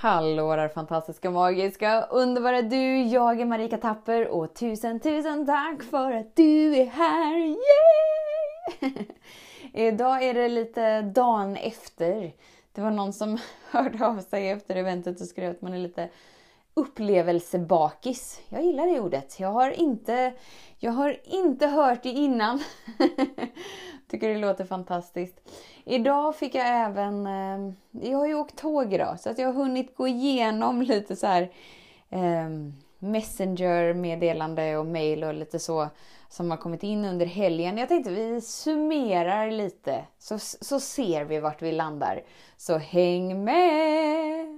Hallå där fantastiska, magiska, underbara du! Jag är Marika Tapper och tusen, tusen tack för att du är här! Yay! Idag är det lite dagen efter. Det var någon som hörde av sig efter eventet och skrev att man är lite upplevelsebakis. Jag gillar det ordet. Jag har inte, jag har inte hört det innan. Tycker det låter fantastiskt. Idag fick jag även, eh, jag har ju åkt tåg idag så att jag har hunnit gå igenom lite så här eh, Messenger-meddelande och mail och lite så som har kommit in under helgen. Jag tänkte vi summerar lite så, så ser vi vart vi landar. Så häng med!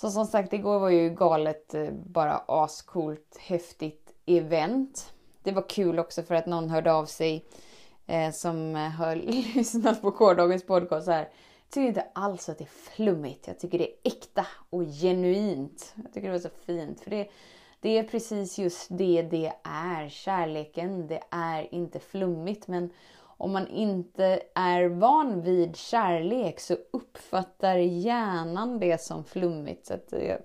Så som sagt, igår var ju galet, eh, bara ascoolt, häftigt event. Det var kul också för att någon hörde av sig eh, som eh, har lyssnat på gårdagens podcast här. Jag tycker inte alls att det är flummigt. Jag tycker det är äkta och genuint. Jag tycker det var så fint. För det, det är precis just det det är. Kärleken, det är inte flummigt. Men om man inte är van vid kärlek så uppfattar hjärnan det som flummigt. Så jag, eh,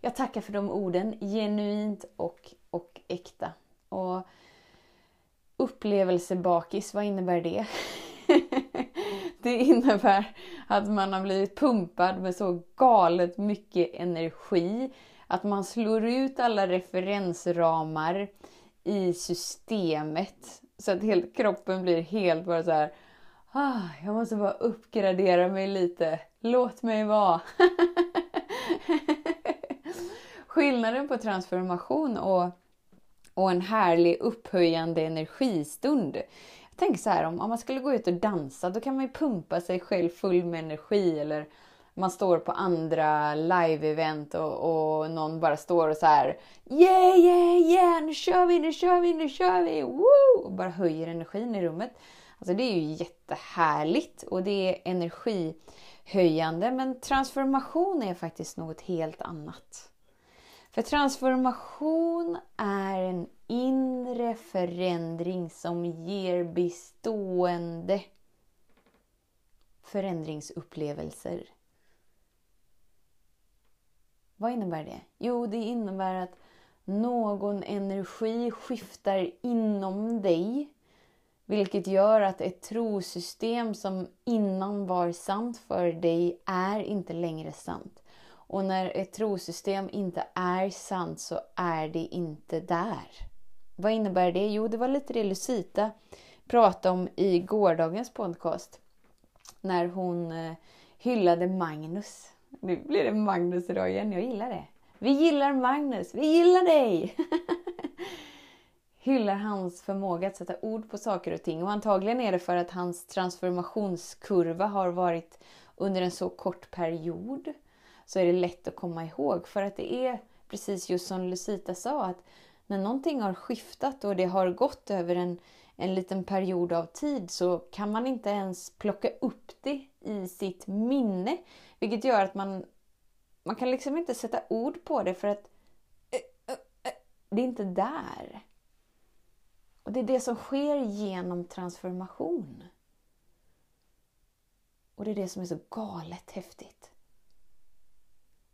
jag, tackar för de orden. Genuint och, och äkta. Och upplevelsebakis, vad innebär det? det innebär att man har blivit pumpad med så galet mycket energi. Att man slår ut alla referensramar i systemet så att helt, kroppen blir helt bara så här. Ah, jag måste bara uppgradera mig lite. Låt mig vara. Skillnaden på transformation och, och en härlig upphöjande energistund. Jag tänker så här, om, om man skulle gå ut och dansa, då kan man ju pumpa sig själv full med energi. Eller man står på andra live-event och, och någon bara står och så här Yeah, yeah, yeah! Nu kör vi, nu kör vi, nu kör vi! Woo! Och bara höjer energin i rummet. Alltså det är ju jättehärligt och det är energihöjande. Men transformation är faktiskt något helt annat. För transformation är en inre förändring som ger bestående förändringsupplevelser. Vad innebär det? Jo, det innebär att någon energi skiftar inom dig. Vilket gör att ett trosystem som innan var sant för dig är inte längre sant. Och när ett trosystem inte är sant så är det inte där. Vad innebär det? Jo, det var lite det Lucita pratade om i gårdagens podcast. När hon eh, hyllade Magnus nu blir det Magnus idag igen. Jag gillar det. Vi gillar Magnus. Vi gillar dig! Hyllar hans förmåga att sätta ord på saker och ting. Och antagligen är det för att hans transformationskurva har varit under en så kort period. Så är det lätt att komma ihåg. För att det är precis just som Lucita sa. att När någonting har skiftat och det har gått över en, en liten period av tid så kan man inte ens plocka upp det i sitt minne. Vilket gör att man, man kan liksom inte sätta ord på det för att eh, eh, eh, det är inte där. Och det är det som sker genom transformation. Och det är det som är så galet häftigt.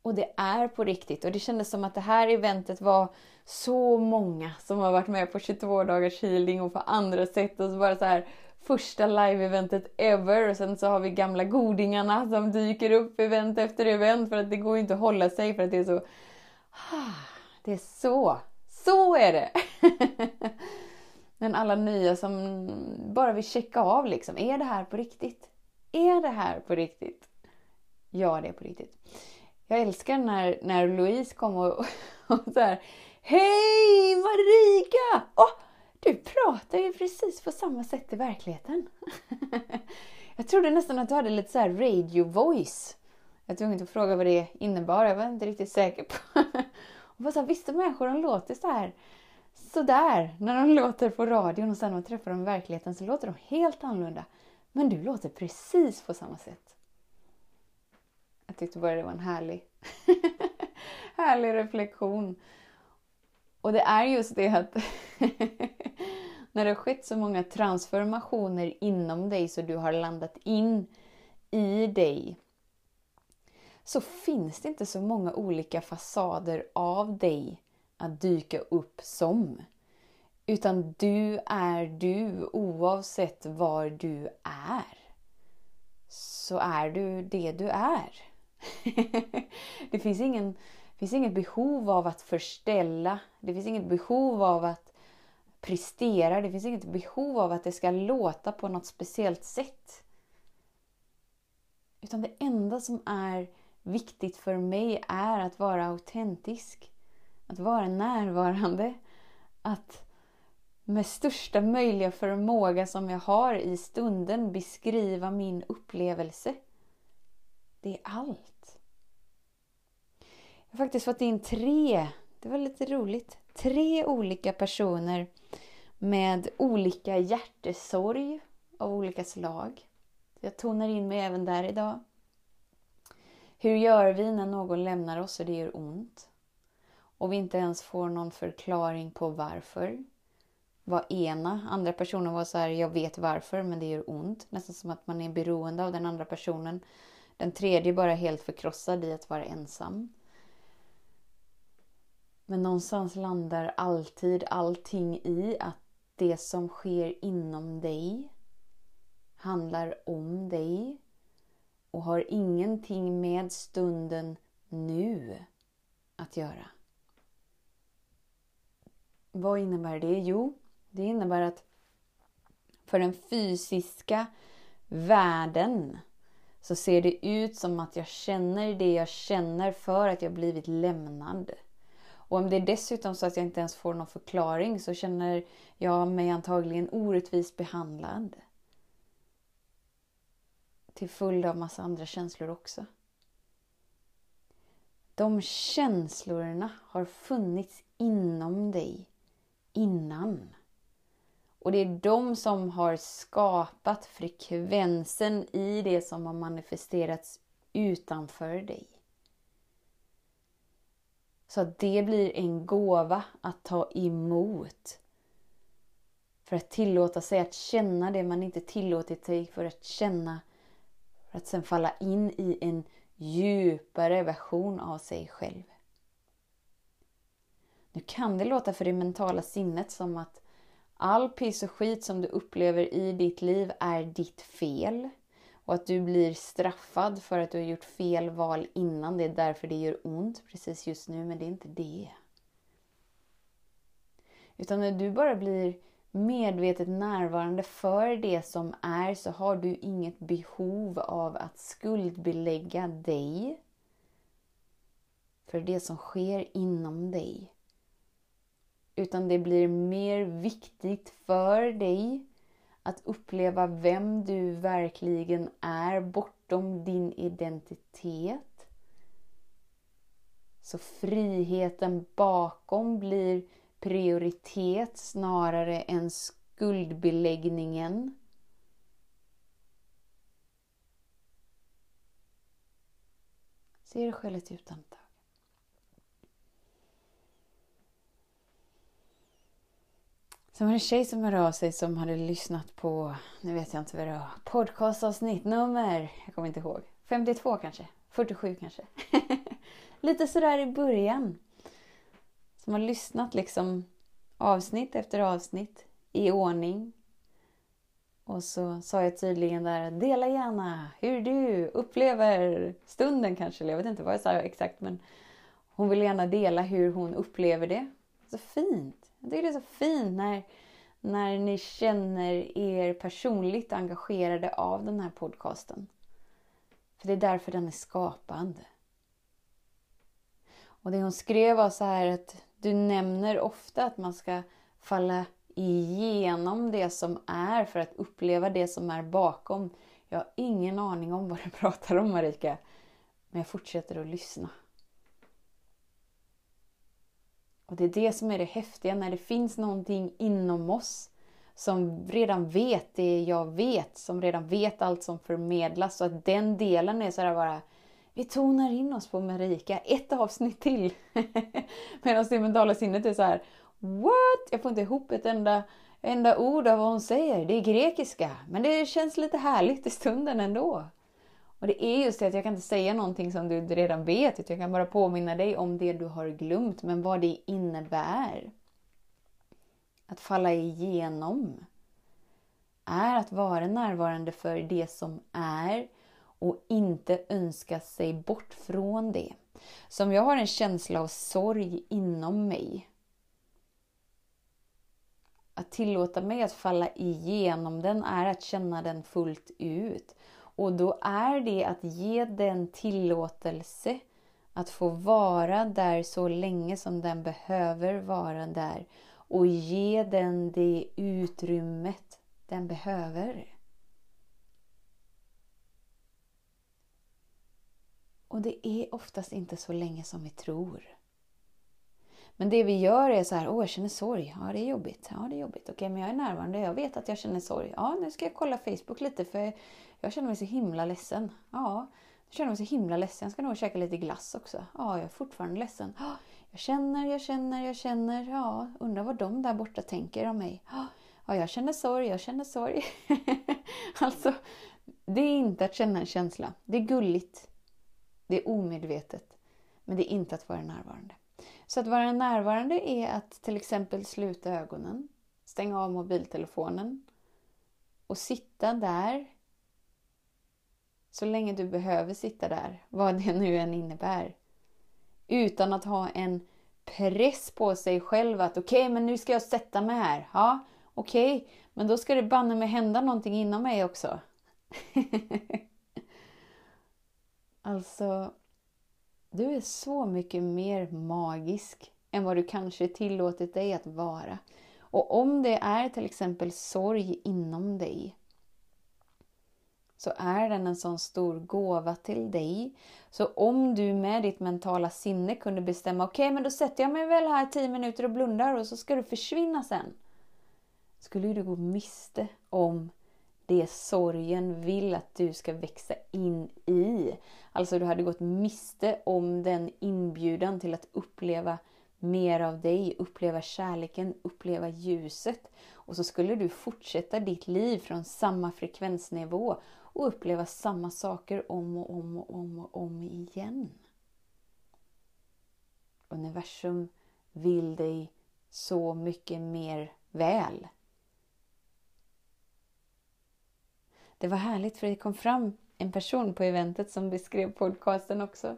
Och det är på riktigt. Och det kändes som att det här eventet var så många som har varit med på 22 dagars healing och på andra sätt. Och så bara så här första live-eventet ever. Och sen så har vi gamla godingarna som dyker upp event efter event för att det går inte att hålla sig för att det är så... Det är så. Så är det! Men alla nya som bara vill checka av liksom. Är det här på riktigt? Är det här på riktigt? Ja, det är på riktigt. Jag älskar när, när Louise kom och, och så här. Hej Marika! Oh, du pratar ju precis på samma sätt i verkligheten. jag trodde nästan att du hade lite så här radio voice. Jag var tvungen att fråga vad det innebar. Jag var inte riktigt säker på. Och bara så här, vissa människor de låter så här sådär när de låter på radion och sen när man träffar dem i verkligheten så låter de helt annorlunda. Men du låter precis på samma sätt. Jag tyckte bara det var en härlig, härlig reflektion. Och det är just det att när det har skett så många transformationer inom dig så du har landat in i dig så finns det inte så många olika fasader av dig att dyka upp som. Utan du är du oavsett var du är. Så är du det du är. det finns, ingen, finns inget behov av att förställa. Det finns inget behov av att prestera. Det finns inget behov av att det ska låta på något speciellt sätt. Utan det enda som är viktigt för mig är att vara autentisk. Att vara närvarande. Att med största möjliga förmåga som jag har i stunden beskriva min upplevelse. Det är allt. Jag har faktiskt fått in tre, det var lite roligt, tre olika personer med olika hjärtesorg av olika slag. Jag tonar in mig även där idag. Hur gör vi när någon lämnar oss och det gör ont? Och vi inte ens får någon förklaring på varför. Var ena, andra personen var så här, jag vet varför men det gör ont. Nästan som att man är beroende av den andra personen. Den tredje bara helt förkrossad i att vara ensam. Men någonstans landar alltid allting i att det som sker inom dig handlar om dig och har ingenting med stunden nu att göra. Vad innebär det? Jo, det innebär att för den fysiska världen så ser det ut som att jag känner det jag känner för att jag blivit lämnad. Och om det är dessutom så att jag inte ens får någon förklaring så känner jag mig antagligen orättvist behandlad till följd av massa andra känslor också. De känslorna har funnits inom dig innan. Och det är de som har skapat frekvensen i det som har manifesterats utanför dig. Så att det blir en gåva att ta emot. För att tillåta sig att känna det man inte tillåtit sig för att känna för att sen falla in i en djupare version av sig själv. Nu kan det låta för det mentala sinnet som att all piss och skit som du upplever i ditt liv är ditt fel. Och att du blir straffad för att du har gjort fel val innan. Det är därför det gör ont precis just nu, men det är inte det. Utan när du bara blir medvetet närvarande för det som är så har du inget behov av att skuldbelägga dig för det som sker inom dig. Utan det blir mer viktigt för dig att uppleva vem du verkligen är bortom din identitet. Så friheten bakom blir prioritet snarare än skuldbeläggningen. Ser dig själv ett Sen var det en tjej som hörde av sig som hade lyssnat på, nu vet jag inte vad det var, podcastavsnitt nummer, jag kommer inte ihåg, 52 kanske, 47 kanske. Lite sådär i början som har lyssnat liksom avsnitt efter avsnitt i ordning. Och så sa jag tydligen där, dela gärna hur du upplever stunden kanske. Jag vet inte vad jag sa exakt men hon vill gärna dela hur hon upplever det. Så fint! Jag tycker det är så fint när, när ni känner er personligt engagerade av den här podcasten. För det är därför den är skapande. Och det hon skrev var så här att du nämner ofta att man ska falla igenom det som är för att uppleva det som är bakom. Jag har ingen aning om vad du pratar om Marika. Men jag fortsätter att lyssna. Och det är det som är det häftiga, när det finns någonting inom oss som redan vet det jag vet, som redan vet allt som förmedlas. Så att den delen är sådär bara, vi tonar in oss på Marika, ett avsnitt till. Medan det mentala sinnet är så här, what? Jag får inte ihop ett enda, enda ord av vad hon säger. Det är grekiska, men det känns lite härligt i stunden ändå. Och det är just det att jag kan inte säga någonting som du redan vet, utan jag kan bara påminna dig om det du har glömt, men vad det innebär. Att falla igenom är att vara närvarande för det som är och inte önska sig bort från det. Så om jag har en känsla av sorg inom mig, att tillåta mig att falla igenom den är att känna den fullt ut. Och då är det att ge den tillåtelse att få vara där så länge som den behöver vara där. Och ge den det utrymmet den behöver. Och det är oftast inte så länge som vi tror. Men det vi gör är så här, åh jag känner sorg. Ja det är jobbigt. Ja det är jobbigt. Okej men jag är närvarande. Jag vet att jag känner sorg. Ja nu ska jag kolla Facebook lite för jag känner mig så himla ledsen. Ja, jag känner mig så himla ledsen. Jag ska nog käka lite glass också. Ja, jag är fortfarande ledsen. Jag känner, jag känner, jag känner. Ja, undrar vad de där borta tänker om mig. Ja, jag känner sorg, jag känner sorg. alltså, det är inte att känna en känsla. Det är gulligt. Det är omedvetet. Men det är inte att vara närvarande. Så att vara närvarande är att till exempel sluta ögonen, stänga av mobiltelefonen och sitta där så länge du behöver sitta där, vad det nu än innebär. Utan att ha en press på sig själv att okej, okay, men nu ska jag sätta mig här. Ja, okej, okay, men då ska det banne mig hända någonting inom mig också. alltså, du är så mycket mer magisk än vad du kanske tillåtit dig att vara. Och om det är till exempel sorg inom dig så är den en sån stor gåva till dig. Så om du med ditt mentala sinne kunde bestämma, okej okay, men då sätter jag mig väl här 10 minuter och blundar och så ska du försvinna sen. Skulle du gå miste om det sorgen vill att du ska växa in i. Alltså du hade gått miste om den inbjudan till att uppleva mer av dig, uppleva kärleken, uppleva ljuset. Och så skulle du fortsätta ditt liv från samma frekvensnivå och uppleva samma saker om och om och om och om igen. Universum vill dig så mycket mer väl. Det var härligt för det kom fram en person på eventet som beskrev podcasten också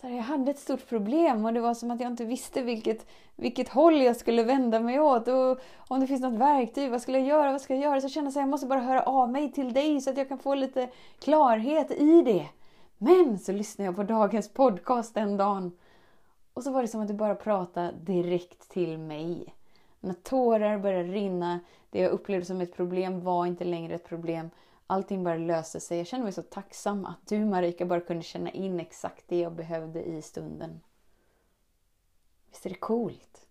så här, jag hade ett stort problem och det var som att jag inte visste vilket, vilket håll jag skulle vända mig åt. Och om det finns något verktyg, vad skulle jag göra? Vad ska jag göra? Så jag kände att jag måste bara höra av mig till dig så att jag kan få lite klarhet i det. Men så lyssnade jag på dagens podcast den dagen. Och så var det som att du bara pratade direkt till mig. Mina tårar började rinna, det jag upplevde som ett problem var inte längre ett problem. Allting bara löste sig. Jag kände mig så tacksam att du Marika bara kunde känna in exakt det jag behövde i stunden. Visst är det coolt?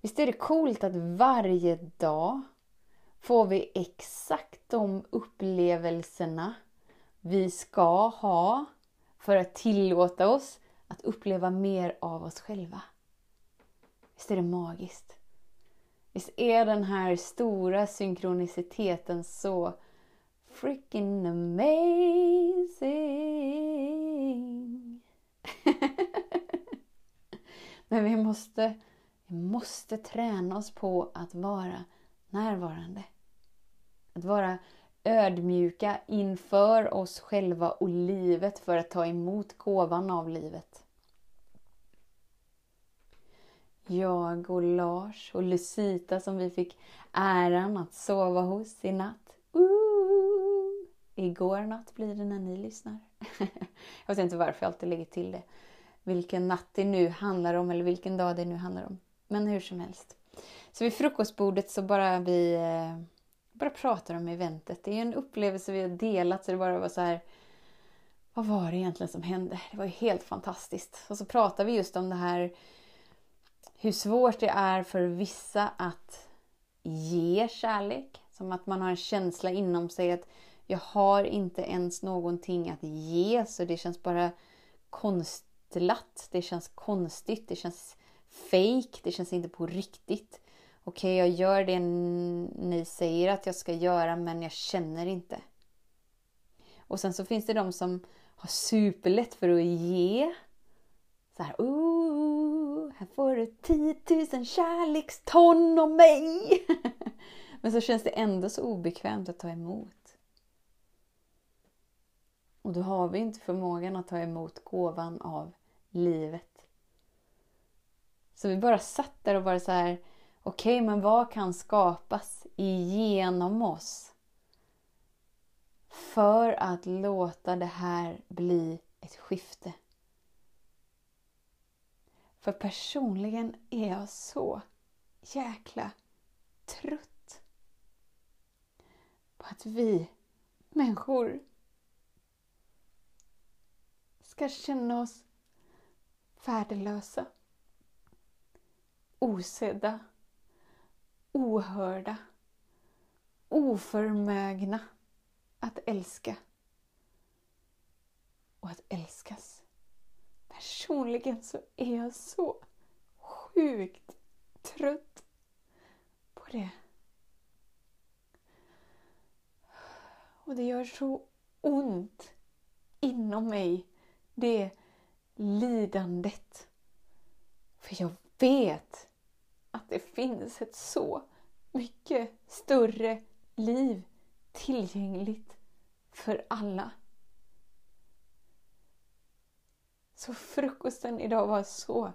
Visst är det coolt att varje dag får vi exakt de upplevelserna vi ska ha för att tillåta oss att uppleva mer av oss själva. Visst är det magiskt? Visst är den här stora synkroniciteten så freaking amazing. Men vi måste, vi måste träna oss på att vara närvarande. Att vara ödmjuka inför oss själva och livet för att ta emot gåvan av livet. Jag och Lars och Lucita som vi fick äran att sova hos i natt. Igår natt blir det när ni lyssnar. jag vet inte varför jag alltid lägger till det. Vilken natt det nu handlar om eller vilken dag det nu handlar om. Men hur som helst. Så vid frukostbordet så bara vi eh, bara pratar om eventet. Det är en upplevelse vi har delat så det bara var så här. vad var det egentligen som hände? Det var ju helt fantastiskt. Och så pratar vi just om det här hur svårt det är för vissa att ge kärlek. Som att man har en känsla inom sig att jag har inte ens någonting att ge så det känns bara konstlat. Det känns konstigt. Det känns fake. Det känns inte på riktigt. Okej, okay, jag gör det ni säger att jag ska göra men jag känner inte. Och sen så finns det de som har superlätt för att ge. Så här, oh, här får du 10 000 kärlekston av mig. Men så känns det ändå så obekvämt att ta emot. Och då har vi inte förmågan att ta emot gåvan av livet. Så vi bara satt där och bara så här, okej, okay, men vad kan skapas igenom oss? För att låta det här bli ett skifte. För personligen är jag så jäkla trött på att vi människor ska känna oss värdelösa, osedda, ohörda, oförmögna att älska och att älskas. Personligen så är jag så sjukt trött på det. Och det gör så ont inom mig, det lidandet. För jag vet att det finns ett så mycket större liv tillgängligt för alla. Så frukosten idag var så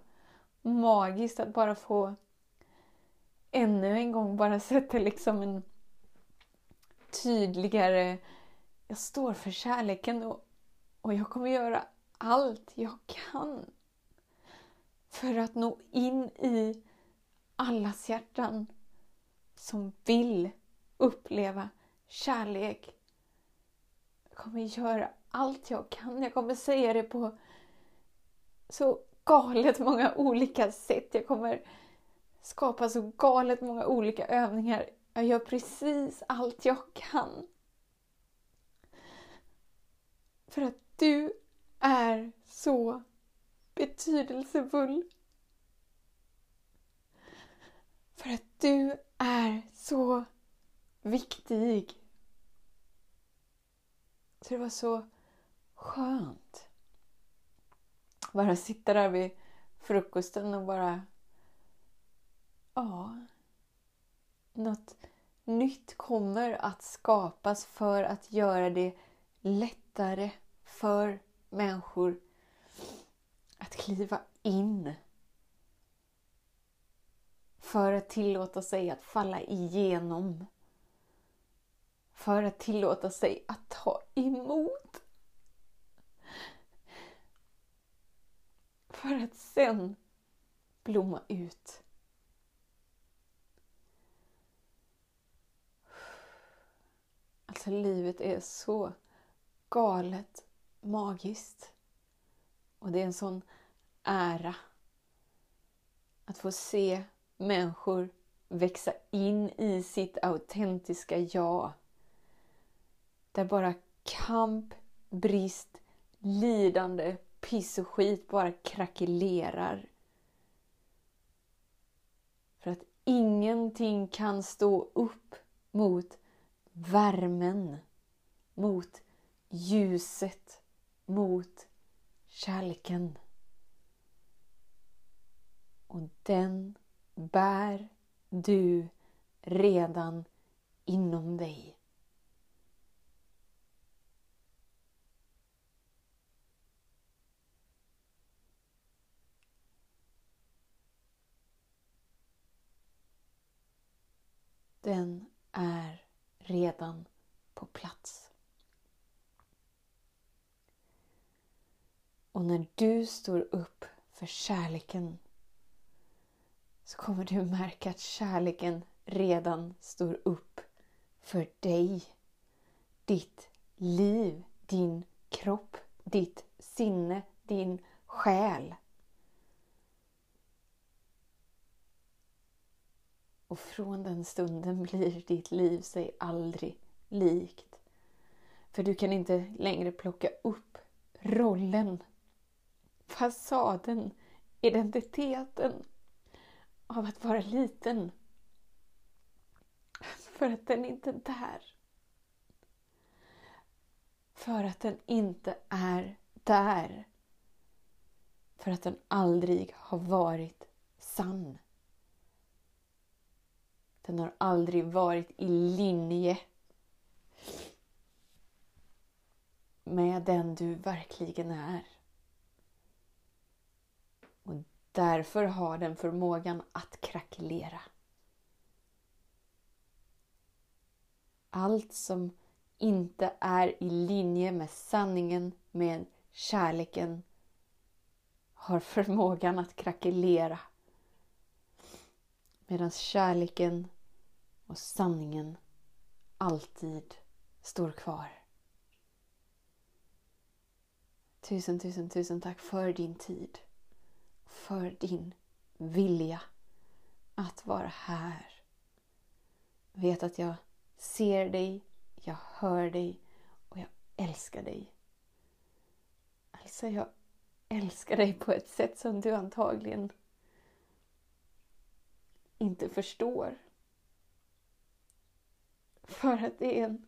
magiskt att bara få ännu en gång bara sätta liksom en tydligare... Jag står för kärleken och, och jag kommer göra allt jag kan för att nå in i allas hjärtan som vill uppleva kärlek. Jag kommer göra allt jag kan. Jag kommer säga det på så galet många olika sätt. Jag kommer skapa så galet många olika övningar. Jag gör precis allt jag kan. För att du är så betydelsefull. För att du är så viktig. Så det var så skönt. Bara sitta där vid frukosten och bara... Ja. Något nytt kommer att skapas för att göra det lättare för människor att kliva in. För att tillåta sig att falla igenom. För att tillåta sig att ta emot. För att sen blomma ut. Alltså livet är så galet magiskt. Och det är en sån ära att få se människor växa in i sitt autentiska jag. Där bara kamp, brist, lidande, piss och skit bara krackelerar. För att ingenting kan stå upp mot värmen, mot ljuset, mot kärleken. Och den bär du redan inom dig. Den är redan på plats. Och när du står upp för kärleken så kommer du märka att kärleken redan står upp för dig. Ditt liv, din kropp, ditt sinne, din själ. Och från den stunden blir ditt liv sig aldrig likt. För du kan inte längre plocka upp rollen, fasaden, identiteten av att vara liten. För att den inte är där. För att den inte är där. För att den aldrig har varit sann. Den har aldrig varit i linje med den du verkligen är. Och därför har den förmågan att krackelera. Allt som inte är i linje med sanningen, med kärleken, har förmågan att krackelera. Medan kärleken och sanningen alltid står kvar. Tusen, tusen, tusen tack för din tid. För din vilja att vara här. Vet att jag ser dig, jag hör dig och jag älskar dig. Alltså, jag älskar dig på ett sätt som du antagligen inte förstår. För att det är en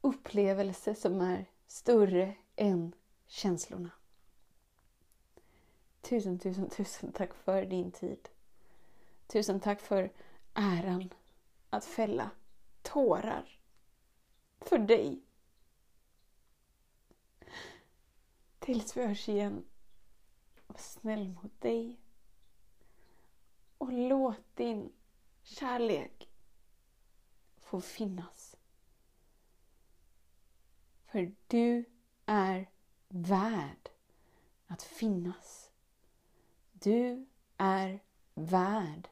upplevelse som är större än känslorna. Tusen, tusen, tusen tack för din tid. Tusen tack för äran att fälla tårar för dig. Tills vi hörs igen. Var snäll mot dig. Och låt din kärlek få finnas. För du är värd att finnas. Du är värd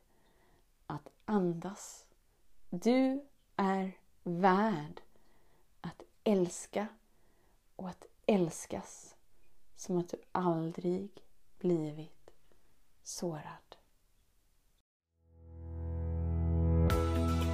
att andas. Du är värd att älska och att älskas som att du aldrig blivit sårad.